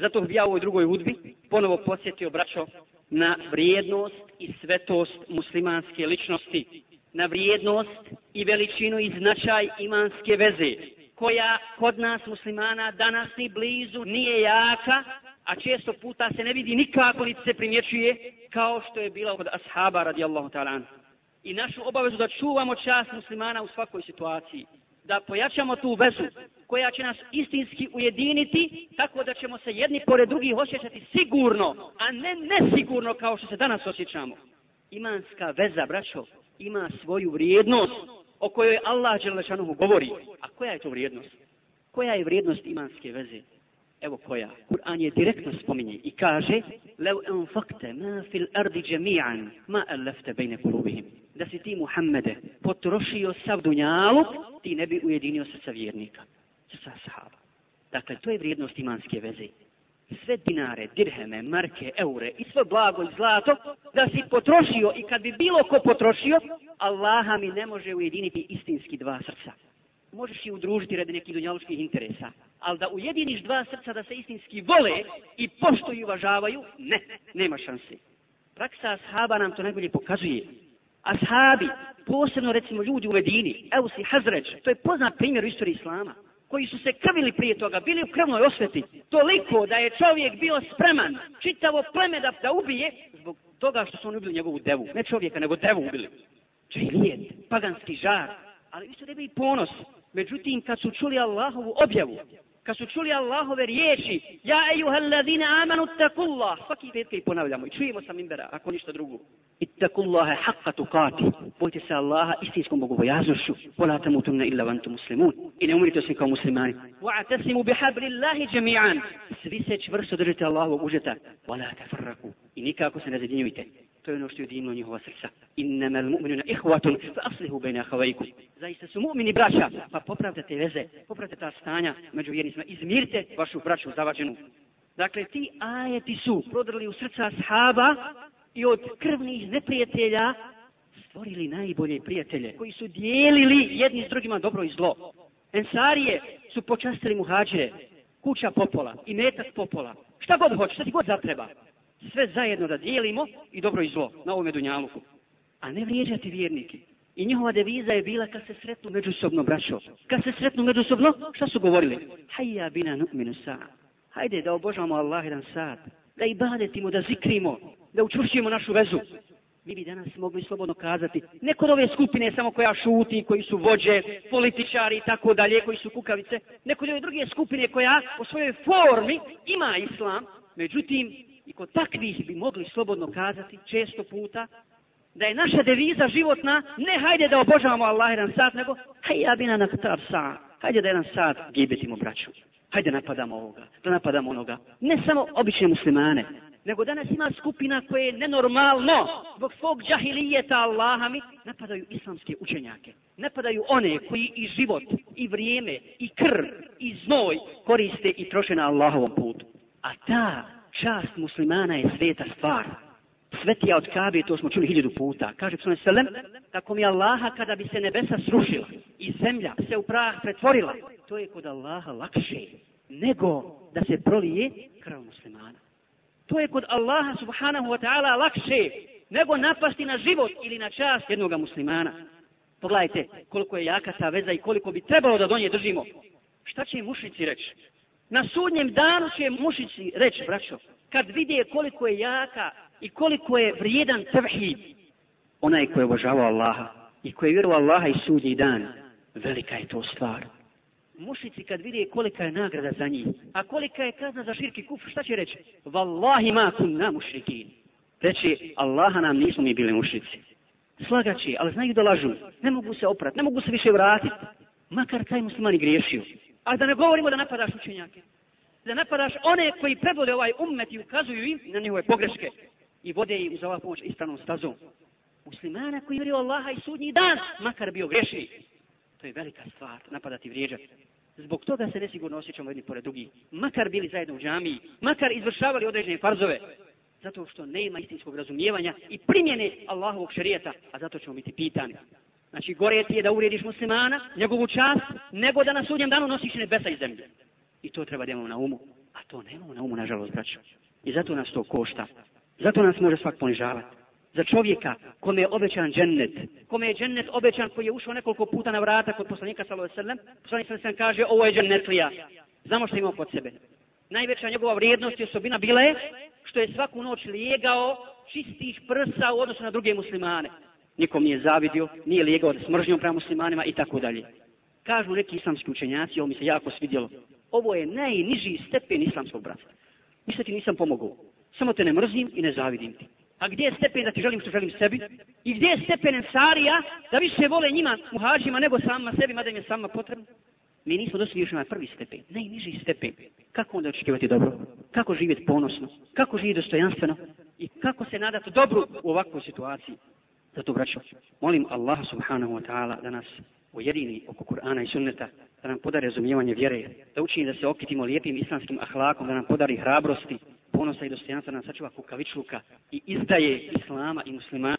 Zato bih ja u ovoj drugoj hudbi ponovo posjetio, braćo, na vrijednost i svetost muslimanske ličnosti, na vrijednost i veličinu i značaj imanske veze, koja kod nas muslimana danas ni blizu nije jaka, a često puta se ne vidi nikako niti se primjećuje kao što je bila kod ashaba radijallahu ta'ala. I našu obavezu da čuvamo čast muslimana u svakoj situaciji, da pojačamo tu vezu koja će nas istinski ujediniti tako da ćemo se jedni pored drugih osjećati sigurno, a ne nesigurno kao što se danas osjećamo. Imanska veza, braćo, ima svoju vrijednost o kojoj Allah Đelešanuhu govori. A koja je to vrijednost? Koja je vrijednost imanske veze? Evo koja. Kur'an je direktno spominje i kaže Lev enfakte ma fil ardi džemi'an ma alefte bejne kulubihim. Da si ti Muhammede potrošio sav dunjaluk, ti ne bi ujedinio se sa vjernika sa sahaba. Dakle, to je vrijednost imanske veze. Sve dinare, dirheme, marke, eure i sve blago i zlato da si potrošio i kad bi bilo ko potrošio, Allaha mi ne može ujediniti istinski dva srca možeš i udružiti radi nekih dunjalučkih interesa. Ali da ujediniš dva srca da se istinski vole i poštuju i uvažavaju, ne, nema šanse. Praksa ashaba nam to najbolje pokazuje. Ashabi, posebno recimo ljudi u Medini, Eusi, Hazreć, to je poznat primjer u istoriji Islama, koji su se krvili prije toga, bili u krvnoj osveti, toliko da je čovjek bio spreman čitavo pleme da, da ubije, zbog toga što su oni ubili njegovu devu. Ne čovjeka, nego devu ubili. Znači, Džahilijet, paganski žar, ali isto da bi ponos. Međutim, kad su čuli Allahovu objavu, kad su čuli Allahove riječi, ja ejuhel ladine amanu takullah, svaki petke i ponavljamo i čujemo sa mimbera, ako ništa drugo. Ittakullaha haqqa tuqati. Bojte se Allaha istinskom bogobojaznošću. Wala tamutunna illa vantu antum muslimun. I ne umrite osim kao muslimani. Wa'tasimu bihablillahi jami'an. Svi se čvrsto držite Allahovog užeta. Wala tafarraku. I nikako se ne zadinjujte. To je ono što je njihova srca. Innamal mu'minuna ihwatun fa aslihu bayna akhawaykum. Zaista su mu'mini braća, pa popravite te veze, popravite ta stanja među vjernicima, izmirite vašu braću zavađenu. Dakle, ti ajeti su prodrli u srca sahaba i od krvnih neprijatelja stvorili najbolje prijatelje koji su dijelili jedni s drugima dobro i zlo. Ensarije su počastili muhađire, kuća popola i metak popola. Šta god hoće, šta ti god zatreba. Sve zajedno da dijelimo i dobro i zlo na ovome dunjaluku. A ne vrijeđati vjernike. I njihova deviza je bila kad se sretnu međusobno, braćo. Kad se sretnu međusobno, šta su govorili? Hajja bina nu'minu sa'a. Hajde da obožavamo Allah jedan sad. Da ibadetimo, da zikrimo, da učvršimo našu vezu. Mi bi danas mogli slobodno kazati, neko od ove skupine samo koja šuti, koji su vođe, političari i tako dalje, koji su kukavice, neko od ove druge skupine koja po svojoj formi ima islam, međutim, i kod takvih bi mogli slobodno kazati često puta, da je naša deviza životna, ne hajde da obožavamo Allah jedan sat, nego hajde ja bina na katav sat, hajde da jedan sat gibetimo braću. Hajde napadamo ovoga, da napadamo onoga. Ne samo obične muslimane, nego danas ima skupina koje je nenormalno, zbog svog džahilijeta Allahami, napadaju islamske učenjake. Napadaju one koji i život, i vrijeme, i krv, i znoj koriste i troše na Allahovom putu. A ta čast muslimana je sveta stvar svetija od Kabe, to smo čuli hiljadu puta. Kaže Psalm Selem, tako mi Allaha kada bi se nebesa srušila i zemlja se u prah pretvorila, to je kod Allaha lakše nego da se prolije krv muslimana. To je kod Allaha subhanahu wa ta'ala lakše nego napasti na život ili na čast jednog muslimana. Pogledajte koliko je jaka ta veza i koliko bi trebalo da do nje držimo. Šta će mušici reći? Na sudnjem danu će mušici reći, braćo, kad vidje koliko je jaka i koliko je vrijedan tevhid onaj ko je obožavao Allaha i ko je vjerovao Allaha i sudnji dan velika je to stvar. Mušici kad vide kolika je nagrada za njih a kolika je kazna za širki kufr šta će reći? Wallahi ma kunna mušrikin. Reći Allaha nam nismo mi bili mušici. Slagaći ali znaju da lažu. Ne mogu se oprat ne mogu se više vratiti makar taj muslimani griješio a da ne govorimo da napadaš učenjake da napadaš one koji predvode ovaj ummet i ukazuju im na njihove pogreške i vode ih uz ovaj pomoć istanom stazom. Muslimana koji vjeruje Allaha i sudnji dan, makar bio greši. To je velika stvar, napadati vrijeđati. Zbog toga se nesigurno osjećamo jedni pored drugi. Makar bili zajedno u džamiji, makar izvršavali određene farzove. Zato što nema istinskog razumijevanja i primjene Allahovog šarijeta, a zato ćemo biti pitani. Znači, gore ti je da urediš muslimana, njegovu čast, nego da na sudnjem danu nosiš nebesa i zemlje. I to treba da imamo na umu. A to nemamo na umu, nažalost, braćo. I zato nas to košta. Zato nas može svak ponižavati. Za čovjeka kome je obećan džennet, kome je džennet obećan koji je ušao nekoliko puta na vrata kod poslanika sallallahu alejhi ve sellem, poslanik sallallahu kaže ovo je džennetlija. Znamo što ima kod sebe. Najveća njegova vrijednost i osobina bila je što je svaku noć lijegao čistih prsa u odnosu na druge muslimane. Nikom nije zavidio, nije lijegao da smržnjom prema muslimanima i tako dalje. Kažu neki islamski učenjaci, ovo mi se jako svidjelo, ovo je najniži stepen islamskog bratstva. Ništa ti nisam pomogao. Samo te ne mrzim i ne zavidim ti. A gdje je stepen da ti želim što želim sebi? I gdje je stepen ensarija da više vole njima muhađima nego sama sebi, mada im je sama potrebno? Mi nismo došli još na prvi stepen, najniži stepen. Kako onda očekivati dobro? Kako živjeti ponosno? Kako živjeti dostojanstveno? I kako se nadati dobru u ovakvoj situaciji? Zato, braćo, molim Allaha subhanahu wa ta'ala da nas ujedini oko Kur'ana i sunneta, da nam podari razumijevanje vjere, da učini da se okitimo lijepim islamskim ahlakom, da nam podari hrabrosti, ponosa i dostojanstva, da nam sačuva kukavičluka i izdaje islama i muslimana.